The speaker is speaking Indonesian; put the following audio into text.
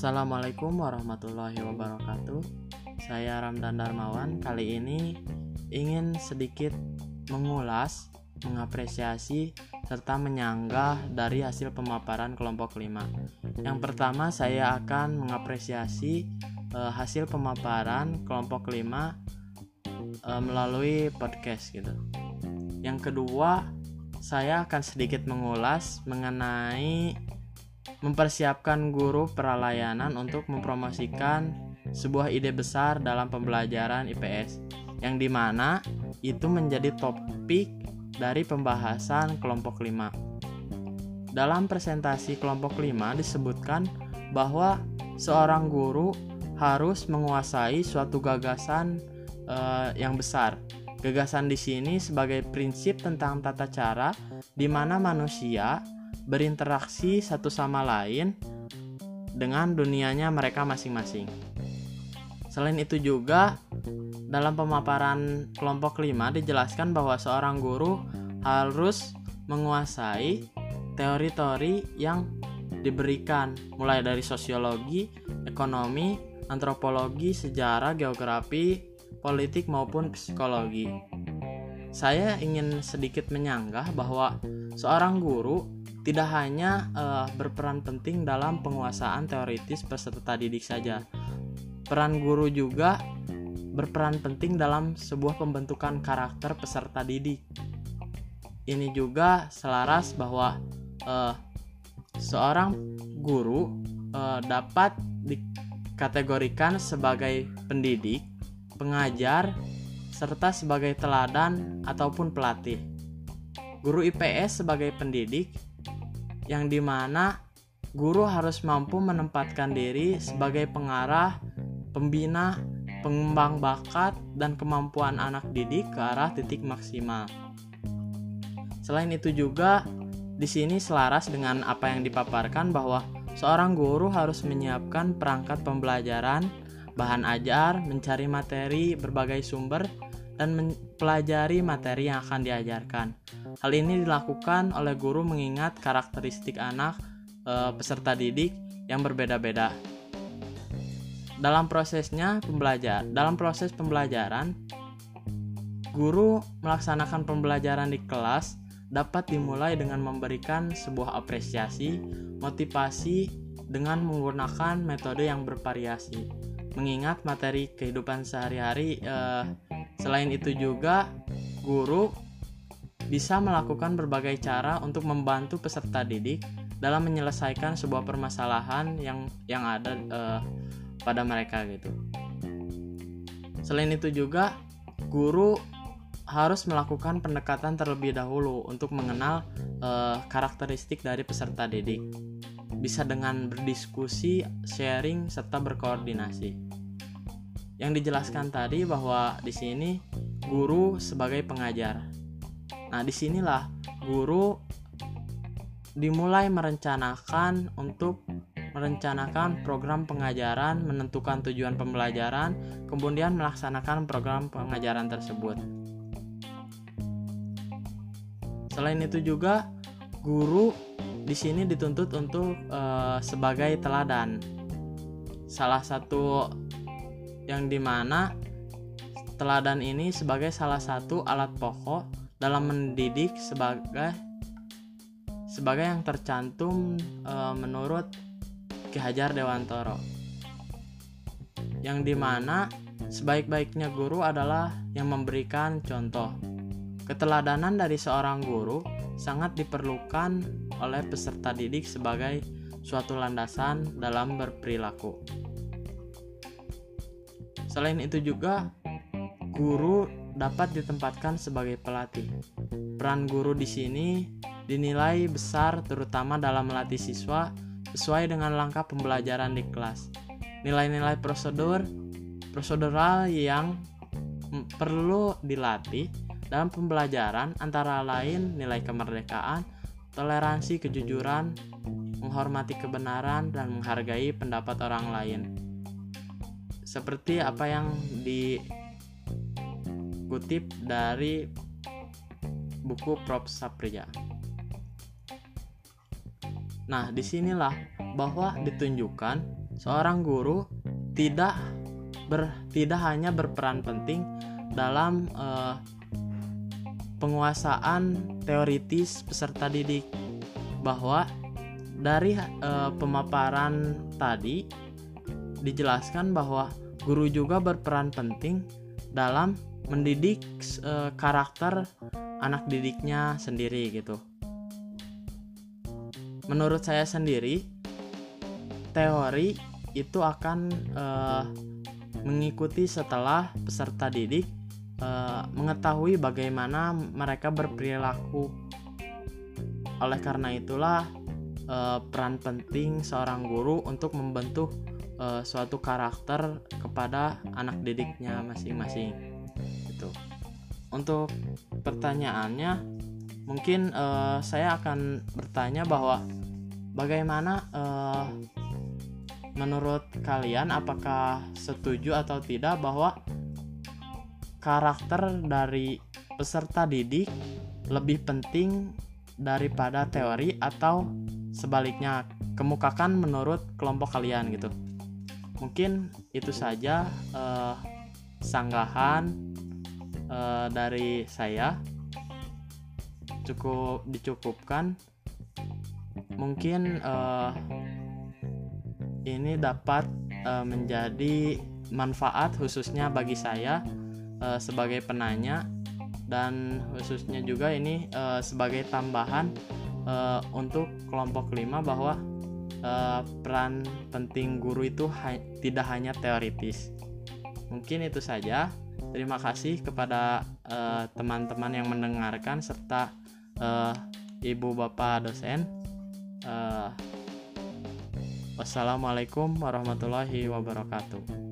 Assalamualaikum warahmatullahi wabarakatuh. Saya Ramdan Darmawan. Kali ini ingin sedikit mengulas, mengapresiasi, serta menyanggah dari hasil pemaparan kelompok 5. Yang pertama, saya akan mengapresiasi eh, hasil pemaparan kelompok 5 eh, melalui podcast gitu. Yang kedua, saya akan sedikit mengulas mengenai mempersiapkan guru peralayanan untuk mempromosikan sebuah ide besar dalam pembelajaran IPS yang di mana itu menjadi topik dari pembahasan kelompok 5 dalam presentasi kelompok 5 disebutkan bahwa seorang guru harus menguasai suatu gagasan uh, yang besar. Gagasan di sini sebagai prinsip tentang tata cara di mana manusia berinteraksi satu sama lain dengan dunianya mereka masing-masing. Selain itu juga dalam pemaparan kelompok 5 dijelaskan bahwa seorang guru harus menguasai teori-teori yang diberikan mulai dari sosiologi, ekonomi, antropologi, sejarah, geografi, politik maupun psikologi. Saya ingin sedikit menyanggah bahwa seorang guru tidak hanya uh, berperan penting dalam penguasaan teoritis peserta didik saja. Peran guru juga berperan penting dalam sebuah pembentukan karakter peserta didik. Ini juga selaras bahwa uh, seorang guru uh, dapat dikategorikan sebagai pendidik, pengajar, serta sebagai teladan ataupun pelatih. Guru IPS sebagai pendidik yang di mana guru harus mampu menempatkan diri sebagai pengarah, pembina, pengembang bakat, dan kemampuan anak didik ke arah titik maksimal. Selain itu juga di sini selaras dengan apa yang dipaparkan bahwa seorang guru harus menyiapkan perangkat pembelajaran, bahan ajar, mencari materi berbagai sumber, dan mempelajari materi yang akan diajarkan. Hal ini dilakukan oleh guru mengingat karakteristik anak e, peserta didik yang berbeda-beda. Dalam prosesnya pembelajar, dalam proses pembelajaran, guru melaksanakan pembelajaran di kelas dapat dimulai dengan memberikan sebuah apresiasi, motivasi dengan menggunakan metode yang bervariasi. Mengingat materi kehidupan sehari-hari eh, Selain itu juga guru bisa melakukan berbagai cara untuk membantu peserta didik dalam menyelesaikan sebuah permasalahan yang yang ada uh, pada mereka gitu. Selain itu juga guru harus melakukan pendekatan terlebih dahulu untuk mengenal uh, karakteristik dari peserta didik. Bisa dengan berdiskusi, sharing, serta berkoordinasi yang dijelaskan tadi bahwa di sini guru sebagai pengajar. Nah, di sinilah guru dimulai merencanakan untuk merencanakan program pengajaran, menentukan tujuan pembelajaran, kemudian melaksanakan program pengajaran tersebut. Selain itu juga guru di sini dituntut untuk uh, sebagai teladan. Salah satu yang di mana teladan ini sebagai salah satu alat pokok dalam mendidik sebagai sebagai yang tercantum e, menurut Ki Hajar Dewantoro yang di mana sebaik-baiknya guru adalah yang memberikan contoh keteladanan dari seorang guru sangat diperlukan oleh peserta didik sebagai suatu landasan dalam berperilaku. Selain itu juga guru dapat ditempatkan sebagai pelatih. Peran guru di sini dinilai besar terutama dalam melatih siswa sesuai dengan langkah pembelajaran di kelas. Nilai-nilai prosedur prosedural yang perlu dilatih dalam pembelajaran antara lain nilai kemerdekaan, toleransi, kejujuran, menghormati kebenaran, dan menghargai pendapat orang lain seperti apa yang dikutip dari buku Prof. Sapria. Nah, di sinilah bahwa ditunjukkan seorang guru tidak ber, tidak hanya berperan penting dalam uh, penguasaan teoritis peserta didik bahwa dari uh, pemaparan tadi dijelaskan bahwa guru juga berperan penting dalam mendidik uh, karakter anak didiknya sendiri gitu. Menurut saya sendiri, teori itu akan uh, mengikuti setelah peserta didik uh, mengetahui bagaimana mereka berperilaku. Oleh karena itulah uh, peran penting seorang guru untuk membentuk suatu karakter kepada anak didiknya masing-masing. Untuk pertanyaannya, mungkin uh, saya akan bertanya bahwa bagaimana uh, menurut kalian apakah setuju atau tidak bahwa karakter dari peserta didik lebih penting daripada teori atau sebaliknya kemukakan menurut kelompok kalian gitu? Mungkin itu saja uh, sanggahan uh, dari saya cukup dicukupkan mungkin uh, ini dapat uh, menjadi manfaat khususnya bagi saya uh, sebagai penanya dan khususnya juga ini uh, sebagai tambahan uh, untuk kelompok kelima bahwa uh, peran penting guru itu ha tidak hanya teoritis. Mungkin itu saja. Terima kasih kepada teman-teman uh, yang mendengarkan serta uh, ibu bapak dosen. Uh, Wassalamualaikum warahmatullahi wabarakatuh.